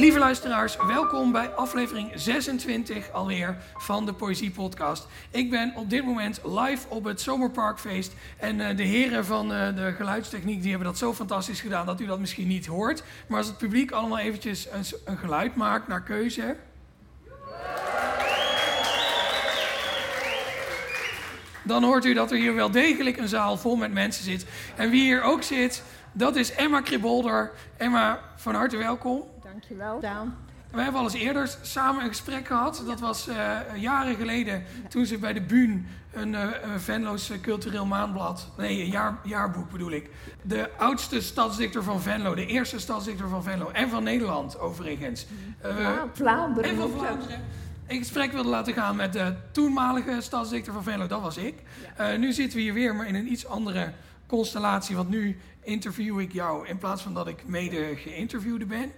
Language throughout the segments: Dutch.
Lieve luisteraars, welkom bij aflevering 26 alweer van de Poëzie Podcast. Ik ben op dit moment live op het Zomerparkfeest. En uh, de heren van uh, de geluidstechniek die hebben dat zo fantastisch gedaan dat u dat misschien niet hoort. Maar als het publiek allemaal eventjes een, een geluid maakt naar keuze. Dan hoort u dat er hier wel degelijk een zaal vol met mensen zit. En wie hier ook zit, dat is Emma Kribolder. Emma, van harte welkom. Dankjewel, Daan. We hebben al eens eerder samen een gesprek gehad. Dat was uh, jaren geleden toen ze bij de Buun een uh, Venlo's cultureel maandblad, nee, een jaar, jaarboek bedoel ik. De oudste stadsdichter van Venlo, de eerste stadsdichter van Venlo en van Nederland overigens. Uh, ja, Vlaanderen. En van Vlaanderen. Ik gesprek wilde laten gaan met de toenmalige stadsdichter van Venlo, dat was ik. Ja. nu zitten we hier weer, maar in een iets andere constellatie. Want nu interview ik jou in plaats van dat ik mede geïnterviewde ben.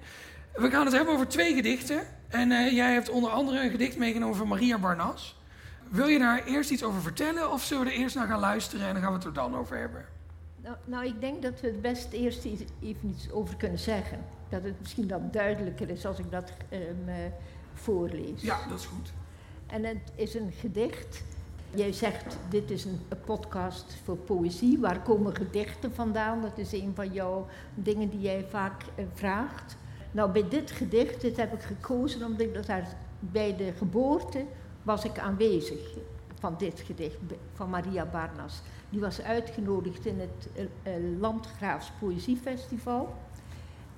We gaan het hebben over twee gedichten. En uh, jij hebt onder andere een gedicht meegenomen van Maria Barnas. Wil je daar eerst iets over vertellen of zullen we er eerst naar gaan luisteren en dan gaan we het er dan over hebben? Nou, nou ik denk dat we het best eerst even iets over kunnen zeggen. Dat het misschien dan duidelijker is als ik dat um, uh, voorlees. Ja, dat is goed. En het is een gedicht. Jij zegt, dit is een, podcast voor poëzie. Waar komen gedichten vandaan? Dat is een van jouw dingen die jij vaak uh, vraagt. Nou, bij dit gedicht, dit heb ik gekozen omdat ik daar bij de geboorte was ik aanwezig van dit gedicht van Maria Barnas. Die was uitgenodigd in het uh, Landgraafs Poëziefestival.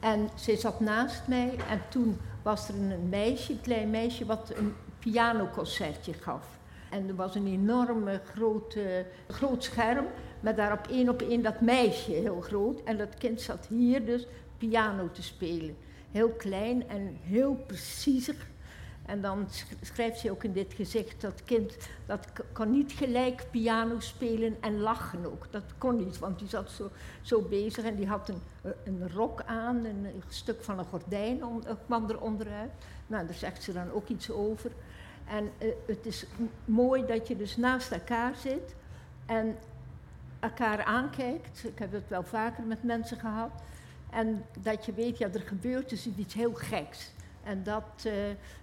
En ze zat naast mij en toen was er een meisje, een klein meisje, wat een pianoconcertje gaf. En er was een enorme grote, groot scherm met daarop één op één dat meisje heel groot. En dat kind zat hier dus piano te spelen heel klein en heel preciezig. En dan schrijft ze ook in dit gezicht, dat kind dat kan niet gelijk piano spelen en lachen ook. Dat kon niet, want die zat zo, zo bezig en die had een, een rok aan, een, stuk van een gordijn om, kwam er onderuit. Nou, daar zegt ze dan ook iets over. En uh, het is mooi dat je dus naast elkaar zit en elkaar aankijkt. Ik heb het wel vaker met mensen gehad. En dat je weet, ja, er gebeurt dus iets heel geks. En dat, uh,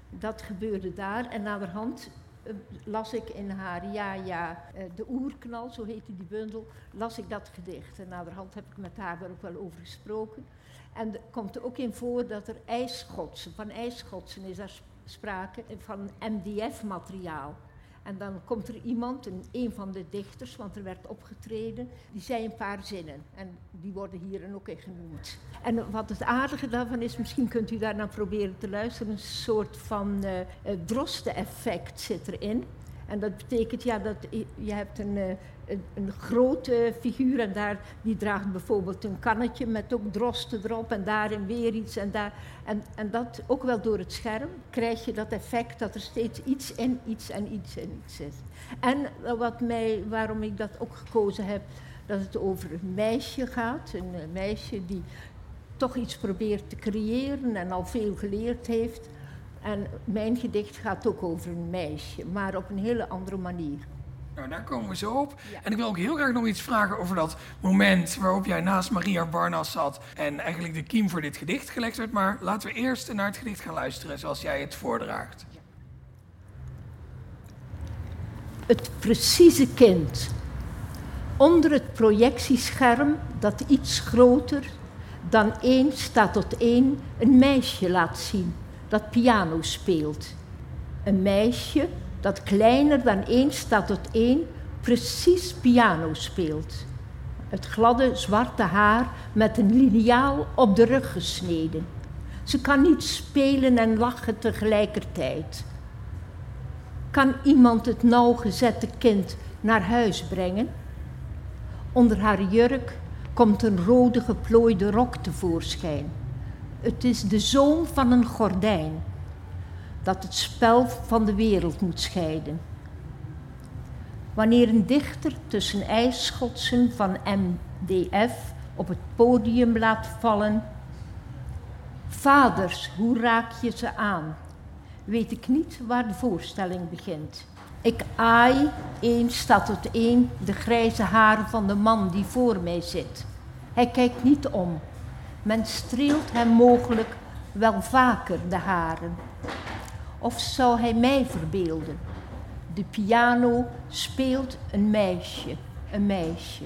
dat gebeurde daar. En naderhand uh, las ik in haar Ja, ja, uh, de oerknal, zo heette die bundel, las ik dat gedicht. En naderhand heb ik met haar daar ook wel over gesproken. En er komt er ook in voor dat er ijsschotsen, van ijsschotsen is daar sprake, van MDF-materiaal. En dan komt er iemand, een, een van de dichters, want er werd opgetreden, die zei een paar zinnen. En die worden hier ook in genoemd. En wat het aardige daarvan is, misschien kunt u daar naar proberen te luisteren, een soort van uh, drosten-effect zit erin. En dat betekent ja, dat je hebt een, uh, een, een, grote figuur en daar, die draagt bijvoorbeeld een kannetje met ook drosten erop en daarin weer iets. En, daar, en, en dat ook wel door het scherm krijg je dat effect dat er steeds iets en iets en iets en iets is. En wat mij, waarom ik dat ook gekozen heb, dat het over een meisje gaat. Een meisje die toch iets probeert te creëren en al veel geleerd heeft. En mijn gedicht gaat ook over een meisje, maar op een hele andere manier. Nou, daar komen we zo op. Ja. En ik wil ook heel graag nog iets vragen over dat moment waarop jij naast Maria Barnas zat en eigenlijk de kiem voor dit gedicht gelegd werd. Maar laten we eerst naar het gedicht gaan luisteren zoals jij het voordraagt. Ja. Het precieze kind. Onder het projectiescherm dat iets groter dan één staat tot één een meisje laat zien dat piano speelt. Een meisje dat kleiner dan één staat tot één precies piano speelt. Het gladde zwarte haar met een liniaal op de rug gesneden. Ze kan niet spelen en lachen tegelijkertijd. Kan iemand het nauwgezette kind naar huis brengen? Onder haar jurk komt een rode geplooide rok tevoorschijn. Het is de zoom van een gordijn dat het spel van de wereld moet scheiden. Wanneer een dichter tussen ijsschotsen van MDF op het podium laat vallen. Vaders, hoe raak je ze aan? Weet ik niet waar de voorstelling begint. Ik aai één stad tot één de grijze haren van de man die voor mij zit. Hij kijkt niet om. Men streelt hem mogelijk wel vaker de haren. Of zou hij mij verbeelden? De piano speelt een meisje, een meisje.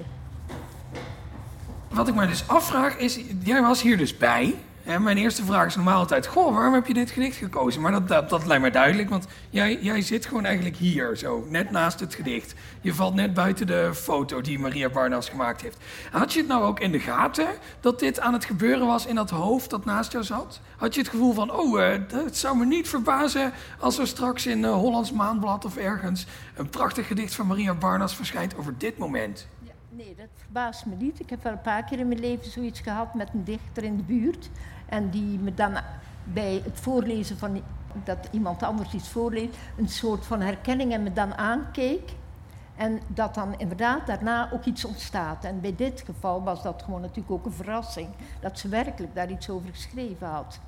Wat ik me dus afvraag is, jij was hier dus bij. En mijn eerste vraag is normaal altijd: Goh, waarom heb je dit gedicht gekozen? Maar dat, dat, dat lijkt me duidelijk, want jij, jij zit gewoon eigenlijk hier, zo, net naast het gedicht. Je valt net buiten de foto die Maria Barnas gemaakt heeft. Had je het nou ook in de gaten dat dit aan het gebeuren was in dat hoofd dat naast jou zat? Had je het gevoel van: Oh, het zou me niet verbazen als er straks in uh, Hollands Maandblad of ergens een prachtig gedicht van Maria Barnas verschijnt over dit moment? Nee, dat verbaast me niet. Ik heb wel een paar keer in mijn leven zoiets gehad met een dichter in de buurt. En die me dan bij het voorlezen van dat iemand anders iets voorleest, een soort van herkenning en me dan aankeek. En dat dan inderdaad daarna ook iets ontstaat. En bij dit geval was dat gewoon natuurlijk ook een verrassing. Dat ze werkelijk daar iets over geschreven had.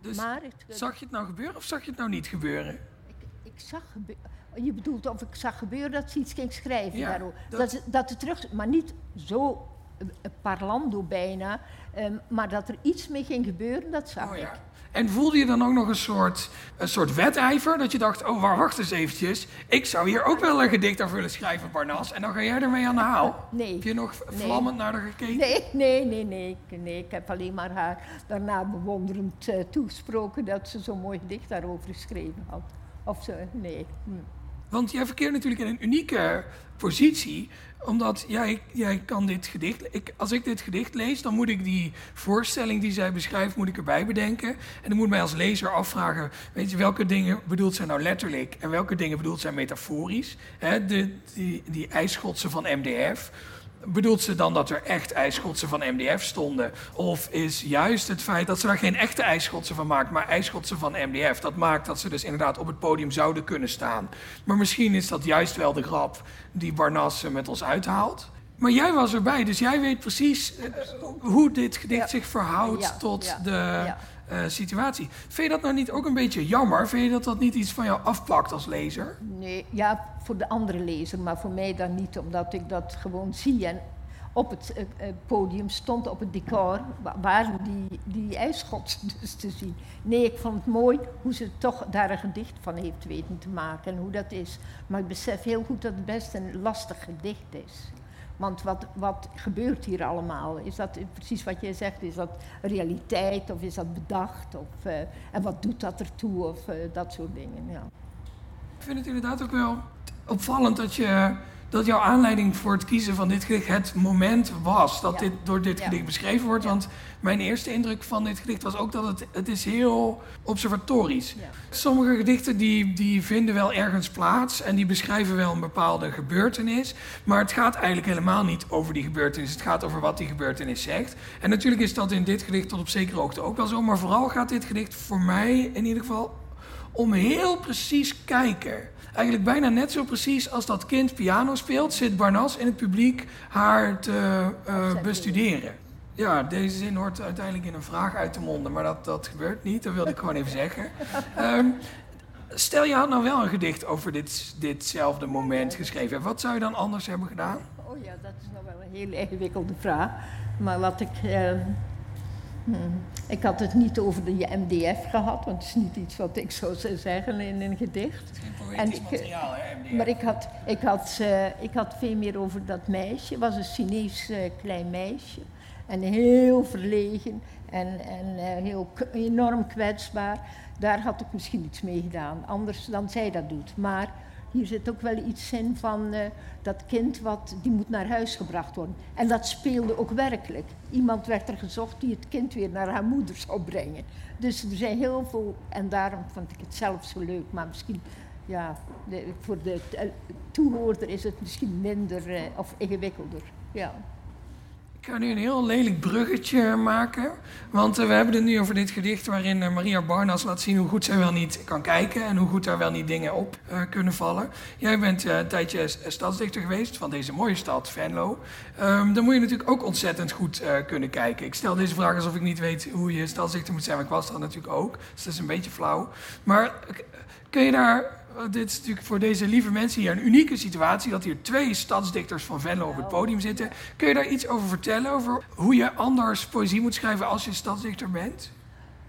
Dus maar zag je het nou gebeuren of zag je het nou niet gebeuren? Ik, ik zag gebeuren. Je bedoelt of ik zag gebeuren dat ze iets ging schrijven ja, daarover. Dat... Dat, dat het terug, maar niet zo parlando bijna. Um, maar dat er iets mee ging gebeuren, dat zag oh, ja. ik. En voelde je dan ook nog een soort, een soort wedijver? Dat je dacht, oh, wacht eens eventjes. Ik zou hier ook wel een gedicht over willen schrijven, Barnas. En dan ga jij ermee aan de haal? Nee. Heb je nog vlammend naar haar gekeken? Nee, nee, nee, nee, nee. Ik heb alleen maar haar daarna bewonderend uh, toegesproken... dat ze zo'n mooi gedicht daarover geschreven had. Of ze, nee. Hm. Want jij verkeert natuurlijk in een unieke positie omdat jij, jij kan dit gedicht. Ik, als ik dit gedicht lees, dan moet ik die voorstelling die zij beschrijft, moet ik erbij bedenken. En dan moet mij als lezer afvragen: weet je, welke dingen bedoelt zij nou letterlijk en welke dingen bedoelt zij metaforisch? De, die, die ijsschotsen van MDF. Bedoelt ze dan dat er echt ijsschotsen van MDF stonden? Of is juist het feit dat ze daar geen echte ijsschotsen van maakt, maar ijsschotsen van MDF, dat maakt dat ze dus inderdaad op het podium zouden kunnen staan? Maar misschien is dat juist wel de grap die Barnas met ons uithaalt. Maar jij was erbij, dus jij weet precies uh, hoe dit gedicht zich verhoudt tot de uh, situatie. Vind je dat nou niet ook een beetje jammer? Vind je dat dat niet iets van jou afpakt als lezer? Nee, ja, voor de andere lezer, maar voor mij dan niet, omdat ik dat gewoon zie. En op het uh, podium stond op het decor, waren die, die ijsschot dus te zien. Nee, ik vond het mooi hoe ze toch daar een gedicht van heeft weten te maken en hoe dat is. Maar ik besef heel goed dat het best een lastig gedicht is. Want wat, wat gebeurt hier allemaal? Is dat precies wat jij zegt? Is dat realiteit of is dat bedacht? Of, uh, en wat doet dat ertoe? Of uh, dat soort dingen. Ja. Ik vind het inderdaad ook wel opvallend dat je dat jouw aanleiding voor het kiezen van dit gedicht het moment was dat dit door dit gedicht beschreven wordt. Want mijn eerste indruk van dit gedicht was ook dat het, het is heel observatorisch. Sommige gedichten die, die vinden wel ergens plaats en die beschrijven wel een bepaalde gebeurtenis. Maar het gaat eigenlijk helemaal niet over die gebeurtenis. Het gaat over wat die gebeurtenis zegt. En natuurlijk is dat in dit gedicht tot op zekere hoogte ook wel zo. Maar vooral gaat dit gedicht voor mij in ieder geval om heel precies kijken. Eigenlijk bijna net zo precies als dat kind piano speelt, zit Barnas in het publiek haar te uh, bestuderen. Ja, deze zin hoort uiteindelijk in een vraag uit de monden, maar dat, dat gebeurt niet. Dat wilde ik gewoon even zeggen. Um, stel je had nou wel een gedicht over dit, ditzelfde moment geschreven. Wat zou je dan anders hebben gedaan? Oh ja, dat is nog wel een hele ingewikkelde vraag. Maar wat ik. Uh, Hmm. Ik had het niet over de MDF gehad, want het is niet iets wat ik zou zeggen in een gedicht. Het is geen poëtisch ik, materiaal, hè, MDF. Maar ik had, ik, had, uh, ik had veel meer over dat meisje. Het was een Chinees uh, klein meisje. En heel verlegen en, en uh, heel enorm kwetsbaar. Daar had ik misschien iets mee gedaan, anders dan zij dat doet. Maar hier zit ook wel iets in van uh, dat kind wat, die moet naar huis gebracht worden. En dat speelde ook werkelijk. Iemand werd er gezocht die het kind weer naar haar moeder zou brengen. Dus er zijn heel veel, en daarom vond ik het zelf zo leuk. Maar misschien, ja, voor de toehoorder is het misschien minder uh, of ingewikkelder. Ja. Ik ga nu een heel lelijk bruggetje maken. Want uh, we hebben het nu over dit gedicht waarin uh, Maria Barnas laat zien hoe goed zij wel niet kan kijken en hoe goed daar wel niet dingen op uh, kunnen vallen. Jij bent een tijdje stadsdichter geweest van deze mooie stad, Venlo. Um, dan moet je natuurlijk ook ontzettend goed kunnen kijken. Ik stel deze vraag alsof ik niet weet hoe je stadsdichter moet zijn, maar ik was dat natuurlijk ook. Dus dat is een beetje flauw. Maar kun je daar dit is natuurlijk voor deze lieve mensen hier een unieke situatie. Dat hier twee stadsdichters van Venlo op het podium zitten. Kun je daar iets over vertellen? Over hoe je anders poëzie moet schrijven als je stadsdichter bent?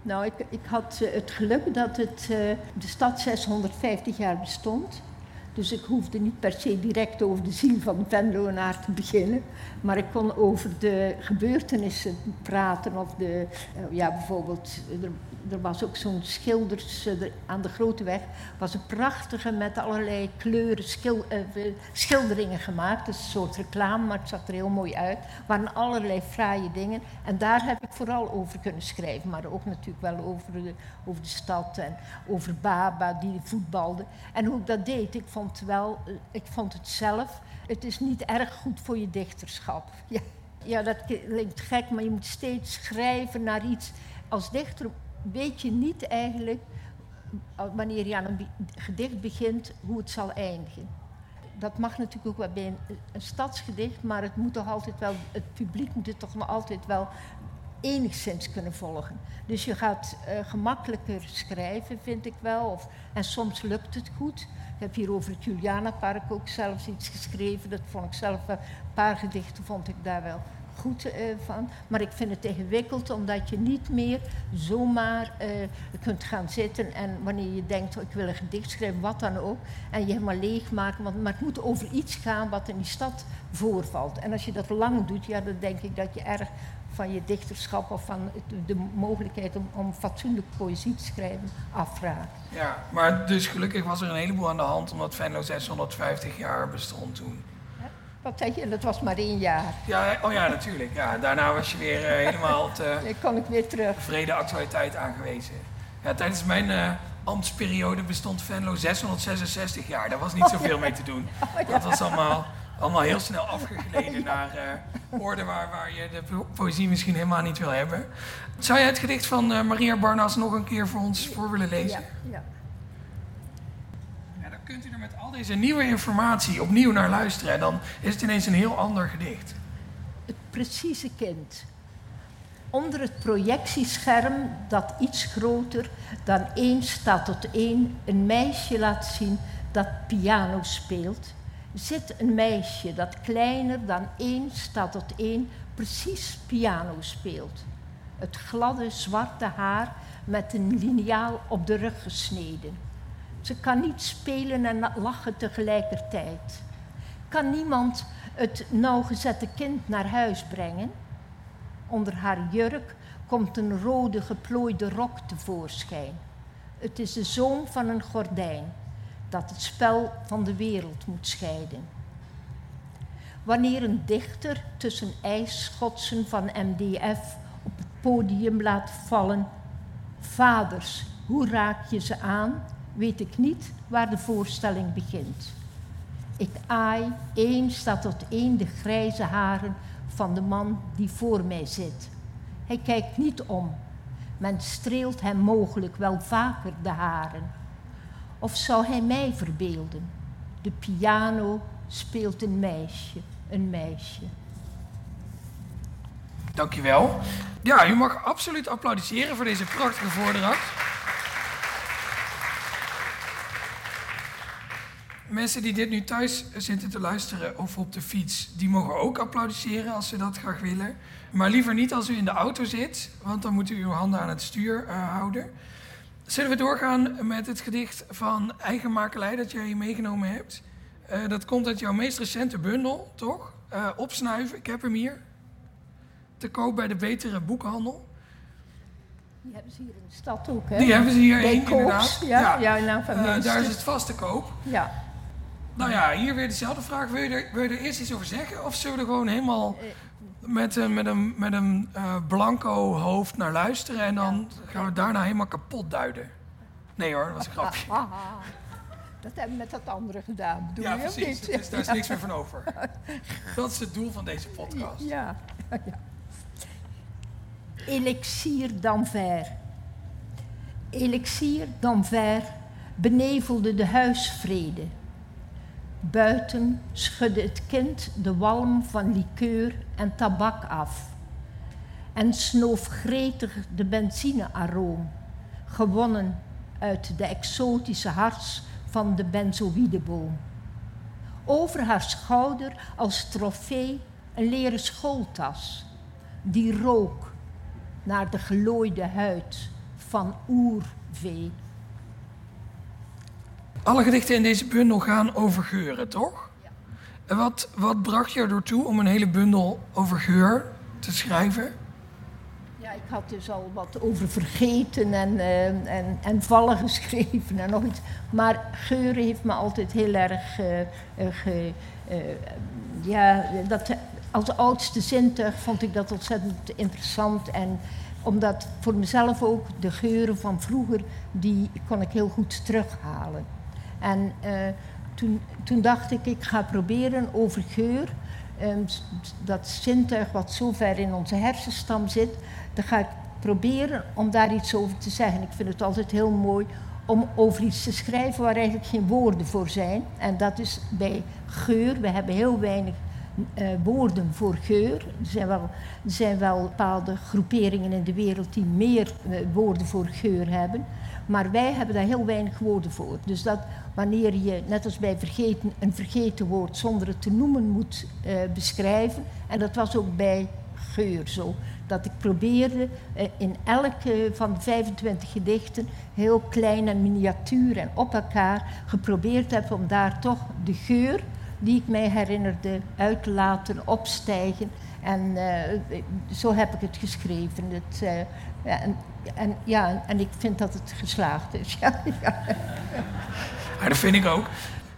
Nou, ik, ik had eh, het geluk dat het, eh, de stad 650 jaar bestond. Dus ik hoefde niet per se direct over de ziel van Venloenaar te beginnen. Maar ik kon over de gebeurtenissen praten. Of de, eh, ja, bijvoorbeeld, er, er was ook zo'n schilders eh, aan de Grote Weg. was een prachtige met allerlei kleuren eh, schilderingen gemaakt. Is een soort reclame, maar het zag er heel mooi uit. Waren allerlei fraaie dingen. En daar heb ik vooral over kunnen schrijven. Maar ook natuurlijk wel over de, over de stad en over Baba die voetbalde. En hoe ik dat deed, ik vond, wel, eh, ik vond het zelf. Het is niet erg goed voor je dichterschap. Ja, ja dat klinkt gek, maar je moet steeds schrijven naar iets. Als dichter weet je niet eigenlijk, eh, wanneer je aan een gedicht begint, hoe het zal eindigen. Dat mag natuurlijk ook wel bij een, stadsgedicht, maar het moet toch altijd wel, het publiek moet het toch nog altijd wel enigszins kunnen volgen. Dus je gaat eh, gemakkelijker schrijven, vind ik wel. Of, en soms lukt het goed. Ik heb hier over het Julianapark ook zelfs iets geschreven. Dat vond ik zelf een paar gedichten vond ik daar wel goed eh, van. Maar ik vind het ingewikkeld omdat je niet meer zomaar eh, kunt gaan zitten en wanneer je denkt, oh, ik wil een gedicht schrijven, wat dan ook, en je helemaal leegmaken. Want, maar het moet over iets gaan wat in die stad voorvalt. En als je dat lang doet, ja, dan denk ik dat je erg van je dichterschap of van de mogelijkheid om, om fatsoenlijk poëzie te schrijven afraakt. Ja, maar dus gelukkig was er een heleboel aan de hand omdat Venlo 650 jaar bestond toen. Wat zeg je? Dat was maar één jaar. Ja, oh ja, natuurlijk. Ja, daarna was je weer eh, helemaal op de Dan kon ik weer terug. vrede actualiteit aangewezen. Ja, tijdens mijn eh, ambtsperiode bestond Venlo 666 jaar. Daar was niet zoveel mee te doen. Dat was allemaal, allemaal heel snel afgegleden naar eh orde waar, waar je de po- poëzie misschien helemaal niet wil hebben. Zou jij het gedicht van eh, Maria Barnas nog een keer voor ons voor willen lezen? Ja, kunt u er met al deze nieuwe informatie opnieuw naar luisteren. En dan is het ineens een heel ander gedicht. Het precieze kind. Onder het projectiescherm dat iets groter dan één staat tot één een meisje laat zien dat piano speelt, zit een meisje dat kleiner dan één staat tot één precies piano speelt. Het gladde zwarte haar met een liniaal op de rug gesneden. Ze kan niet spelen en lachen tegelijkertijd. Kan niemand het nauwgezette kind naar huis brengen? Onder haar jurk komt een rode geplooide rok tevoorschijn. Het is de zoom van een gordijn dat het spel van de wereld moet scheiden. Wanneer een dichter tussen ijsschotsen van MDF op het podium laat vallen, vaders, hoe raak je ze aan? Weet ik niet waar de voorstelling begint. Ik aai één staat tot één de grijze haren van de man die voor mij zit. Hij kijkt niet om. Men streelt hem mogelijk wel vaker de haren. Of zou hij mij verbeelden? De piano speelt een meisje, een meisje. Dankjewel. Ja, u mag absoluut applaudisseren voor deze prachtige voordracht. Mensen die dit nu thuis zitten te luisteren of op de fiets, die mogen ook applaudisseren als ze dat graag willen. Maar liever niet als u in de auto zit, want dan moet u uw handen aan het stuur eh, houden. Zullen we doorgaan met het gedicht van Eigen Makelij dat jij meegenomen hebt? Eh, dat komt uit jouw meest recente bundel, toch? Eh, opsnuiven, ik heb hem hier te koop bij de betere boekhandel. Die hebben ze hier in de stad ook, hè? Die hebben ze hier één, Bijkoops, inderdaad. Ja, ja. nou van minstens. daar is het vast te koop. Ja. Nou ja, hier weer dezelfde vraag. Wil je er, wil je er eerst iets over zeggen? Of zullen we er gewoon helemaal met een, met een, met een eh, blanco hoofd naar luisteren... en dan gaan we daarna helemaal kapot duiden? Nee hoor, dat was een grapje. Dat hebben we met dat andere gedaan, bedoel Ja, je precies. niet? Dus daar is niks meer van over. Dat is het doel van deze podcast. Ja. ja. Elixier d'Anvers. Elixier d'Anvers benevelde de huisvrede. Buiten schudde het kind de walm van likeur en tabak af en snoof gretig de benzinearoom, gewonnen uit de exotische hars van de benzoïdeboom. Over haar schouder als trofee een leren schooltas, die rook naar de gelooide huid van oervee. Alle gedichten in deze bundel gaan over geuren, toch? Ja. En wat, wat bracht je erdoor toe om een hele bundel over geur te schrijven? Ja, ik had dus al wat over vergeten en, uh, en, en vallen geschreven en nog iets. Maar geur heeft me altijd heel erg. Uh, ge, uh, ja, dat, als oudste zintuig vond ik dat ontzettend interessant. En omdat voor mezelf ook de geuren van vroeger, die kon ik heel goed terughalen. En toen, toen dacht ik, ik ga proberen over geur um, dat zintuig wat zo ver in onze hersenstam zit, dan ga ik proberen om daar iets over te zeggen. Ik vind het altijd heel mooi om over iets te schrijven waar eigenlijk geen woorden voor zijn. En dat is bij geur. We hebben heel weinig uh, woorden voor geur. Er zijn, wel, zijn wel bepaalde groeperingen in de wereld die meer uh, woorden voor geur hebben. Maar wij hebben daar heel weinig woorden voor. Dus dat wanneer je, net als bij vergeten, een vergeten woord zonder het te noemen moet uh, beschrijven. En dat was ook bij geur zo. Dat ik probeerde in elke van de 25 gedichten heel klein en miniatuur en op elkaar geprobeerd heb om daar toch de geur die ik mij herinnerde uit te laten opstijgen. En uh, zo heb ik het geschreven. Het, en, en, ja, en ik vind dat het geslaagd is. ja. Ja, dat vind ik ook.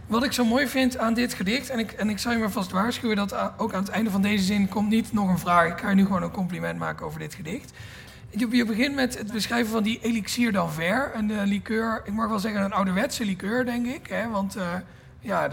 Wat ik zo mooi vind aan dit gedicht, en ik, en ik zal je maar vast waarschuwen dat ook aan het einde van deze zin komt niet nog een vraag. Ik ga je nu gewoon een compliment maken over dit gedicht. Je, begint met het beschrijven van die elixir d'Anvers, een uh, liqueur, ik mag wel zeggen een ouderwetse liqueur, denk ik. Hè? Want ja,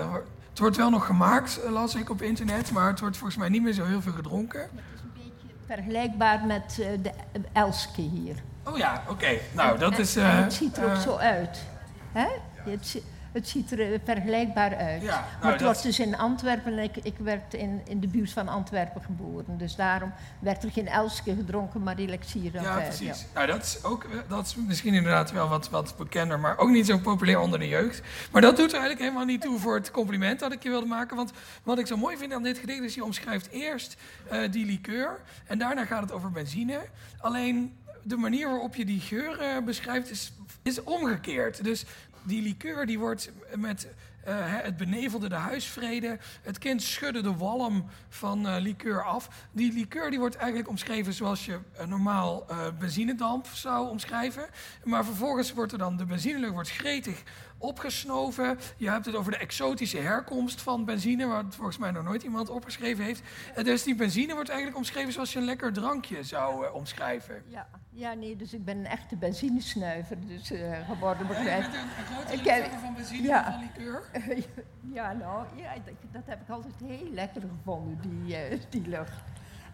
het wordt wel nog gemaakt, eh, las ik op internet, maar het wordt volgens mij niet meer zo heel veel gedronken. Het is een beetje vergelijkbaar met de Elske hier. Oh ja, oké. Nou, dat is... het ziet er ook zo uit. Hè? Het, het ziet er eh, vergelijkbaar uit. Ja, nou, maar het was dus in Antwerpen. Ik, ik werd in, in de buurt van Antwerpen geboren. Dus daarom werd er geen Elske gedronken, maar elixir. Ja, precies. Ja. Nou, dat is, ook, dat is misschien inderdaad wel wat, wat bekender, maar ook niet zo populair onder de jeugd. Maar dat doet er eigenlijk helemaal niet toe voor het compliment dat ik je wilde maken. Want wat ik zo mooi vind aan dit gedicht is, je omschrijft eerst uh, die liqueur en daarna gaat het over benzine. Alleen de manier waarop je die geur uh, beschrijft is, is omgekeerd. Dus die liqueur die wordt met uh, het benevelde de huisvrede. Het kind schudde de walm van uh, liqueur af. Die liqueur die wordt eigenlijk omschreven zoals je uh, normaal benzinedamp zou omschrijven. Maar vervolgens wordt er dan de benzinelucht wordt gretig opgesnoven. Je hebt het over de exotische herkomst van benzine, waar volgens mij nog nooit iemand opgeschreven heeft. En dus die benzine wordt eigenlijk omschreven zoals je een lekker drankje zou omschrijven. Ja. Ja, nee, dus ik ben een echte benzinesnuiver dus, uh, geworden. Begrijp. Ja, een grote ik van benzine ja. van liqueur? ja, nou, ja, dat, dat, heb ik altijd heel lekker gevonden, die, uh, die lucht.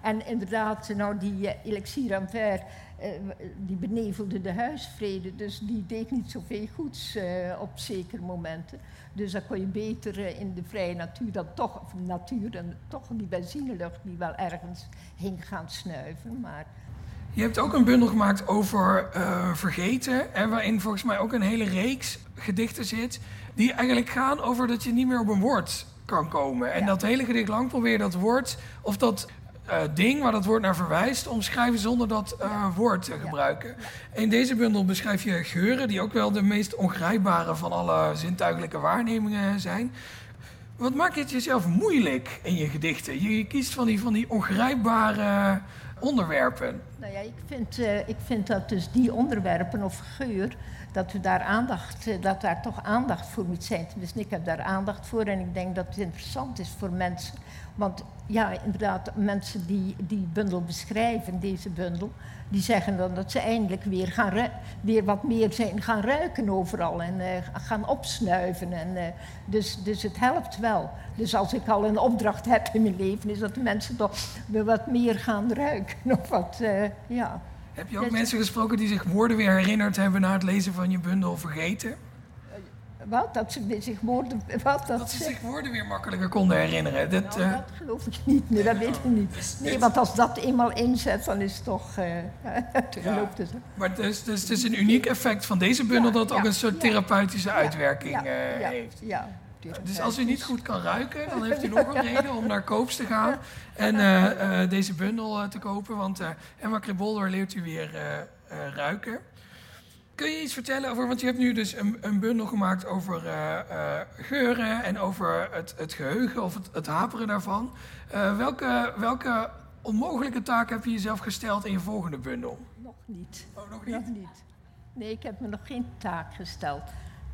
En inderdaad, nou, die uh, elixir en ver, die benevelde de huisvrede. Dus die deed niet zoveel goeds op zekere momenten. Dus dan kon je beter in de vrije natuur dan toch, of natuur, en toch die benzinelucht die wel ergens hing gaan snuiven. Maar je hebt ook een bundel gemaakt over uh, vergeten, hè, waarin volgens mij ook een hele reeks gedichten zit, die eigenlijk gaan over dat je niet meer op een woord kan komen. En dat hele gedicht lang probeer je dat woord, of dat uh, ding waar dat woord naar verwijst, omschrijven zonder dat uh, woord te gebruiken. In deze bundel beschrijf je geuren, die ook wel de meest ongrijpbare van alle zintuigelijke waarnemingen zijn. Wat maakt het jezelf moeilijk in je gedichten? Je kiest van die, van die ongrijpbare onderwerpen. Nou ja, ik vind, uh, ik vind dat dus die onderwerpen of geur, dat we daar aandacht, uh, dat daar toch aandacht voor moet zijn. Dus ik heb daar aandacht voor en ik denk dat het interessant is voor mensen want ja, inderdaad, mensen die die bundel beschrijven, deze bundel, die zeggen dan dat ze eindelijk weer, gaan weer wat meer zijn gaan ruiken overal en uh, gaan opsnuiven. En, dus, dus het helpt wel. Dus als ik al een opdracht heb in mijn leven, is dat de mensen toch weer wat meer gaan ruiken. Of wat, ja. Heb je ook dus, mensen gesproken die zich woorden weer herinnerd hebben na het lezen van je bundel vergeten? Wat? Dat ze zich woorden... Wat? Dat, dat ze zich woorden weer makkelijker konden herinneren. Dat, nou, uh... dat geloof ik niet. Dat weet ik niet. Nee, want als dat eenmaal inzet, dan is het toch... Uh, ja. het. Maar dus, dus het is een uniek effect van deze bundel... dat ook een soort therapeutische uitwerking uh, heeft. Ja. Dus als u niet goed kan ruiken, dan heeft u nog een reden om naar Koops te gaan en uh, uh, deze bundel uh, te kopen. Want Emma Kribolder leert u weer ruiken. Kun je iets vertellen over, want je hebt nu dus een, een bundel gemaakt over uh, uh, geuren en over het, het geheugen of het, het haperen daarvan. Uh, welke, welke onmogelijke taak heb je jezelf gesteld in je volgende bundel? Nog niet. Oh, nog niet? Nog niet. Nee, ik heb me nog geen taak gesteld.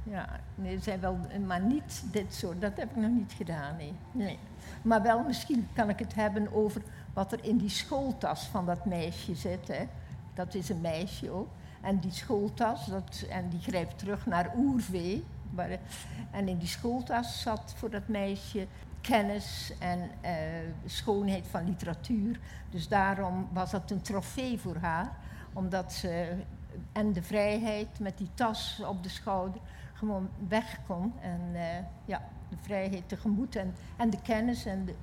Ja, nee, zijn wel, maar niet dit soort, dat heb ik nog niet gedaan, nee. nee. Maar wel, misschien kan ik het hebben over wat er in die schooltas van dat meisje zit. Hè. Dat is een meisje ook. En die schooltas, dat, en die grijpt terug naar oervee. En in die schooltas zat voor dat meisje kennis en uh, schoonheid van literatuur. Dus daarom was dat een trofee voor haar. Omdat ze, en de vrijheid met die tas op de schouder, gewoon weg kon. En uh, ja, de vrijheid tegemoet en, en de kennis en de,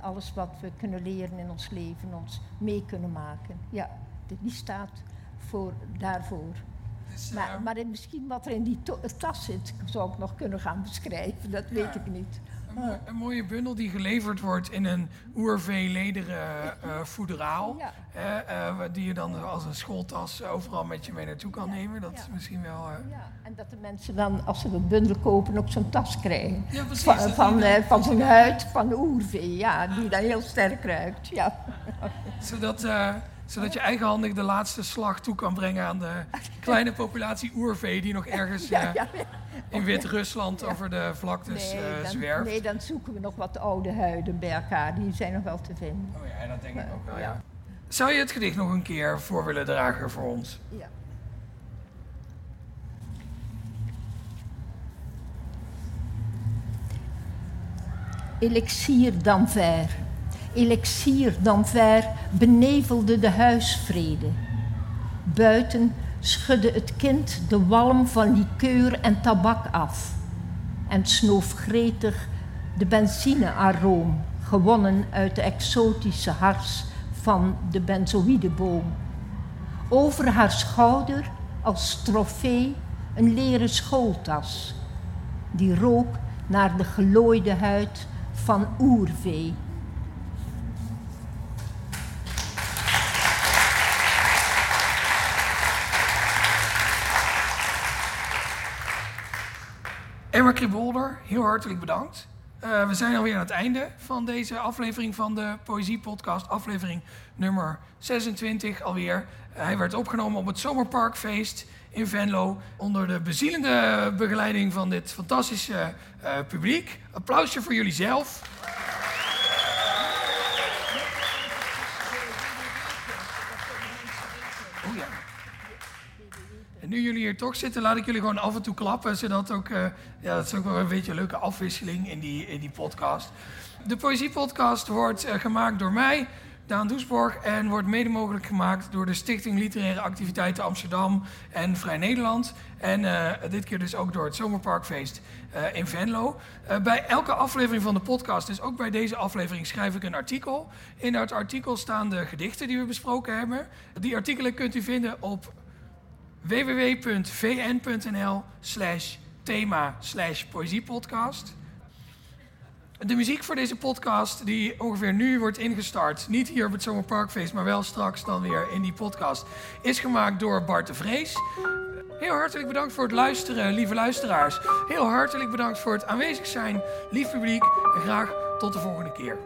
alles wat we kunnen leren in ons leven, ons mee kunnen maken. Ja, die staat voor, daarvoor. Dus, uh, Maar, maar misschien wat er in die tas zit, zou ik nog kunnen gaan beschrijven, dat Ja. weet ik niet. Een, mo- een mooie bundel die geleverd wordt in een oervee-lederen eh, voederaal. Ja. eh, die je dan als een schooltas overal met je mee naartoe kan Ja, nemen. Dat is misschien wel... eh, Ja, en dat de mensen dan, als ze een bundel kopen, ook zo'n tas krijgen. Ja, precies. Van, van, van zo'n huid van de oervee, ja, die dan heel sterk ruikt. Ja. zodat, zodat je eigenhandig de laatste slag toe kan brengen aan de kleine populatie oervee die nog ergens Ja, ja. In Wit-Rusland over de vlaktes Nee, eh, dan, zwerft. nee, dan zoeken we nog wat oude huiden bij elkaar, die zijn nog wel te vinden. Oh ja, dat denk ik ook wel, Ja. Zou je het gedicht nog een keer voor willen dragen voor ons? Ja. Elixier d'Anvers. Elixier d'Anvers benevelde de huisvrede. Buiten schudde het kind de walm van likeur en tabak af en snoof gretig de benzinearoom, gewonnen uit de exotische hars van de benzoïdeboom. Over haar schouder als trofee een leren schooltas, die rook naar de gelooide huid van oervee. Emma Kribolder, heel hartelijk bedankt. Eh, we zijn alweer aan het einde van deze aflevering van de Poëzie Podcast, aflevering nummer 26 alweer. Hij werd opgenomen op het Zomerparkfeest in Venlo onder de bezielende begeleiding van dit fantastische eh, publiek. Applausje voor jullie zelf. Oh ja. Nu jullie hier toch zitten, laat ik jullie gewoon af en toe klappen. Zodat ook, eh, ja, dat is ook wel een beetje een leuke afwisseling in die, in die podcast. De Poëziepodcast wordt eh, gemaakt door mij, Daan Doesborg. En wordt mede mogelijk gemaakt door de Stichting Literaire Activiteiten Amsterdam en Vrij Nederland. En eh, dit keer dus ook door het Zomerparkfeest in Venlo. Bij elke aflevering van de podcast, dus ook bij deze aflevering, schrijf ik een artikel. In dat artikel staan de gedichten die we besproken hebben. Die artikelen kunt u vinden op www.vn.nl slash thema slash poëziepodcast. De muziek voor deze podcast, die ongeveer nu wordt ingestart, niet hier op het Zomerparkfeest, maar wel straks dan weer in die podcast, is gemaakt door Bart de Vrees. Heel hartelijk bedankt voor het luisteren, lieve luisteraars. Heel hartelijk bedankt voor het aanwezig zijn, lief publiek. En graag tot de volgende keer.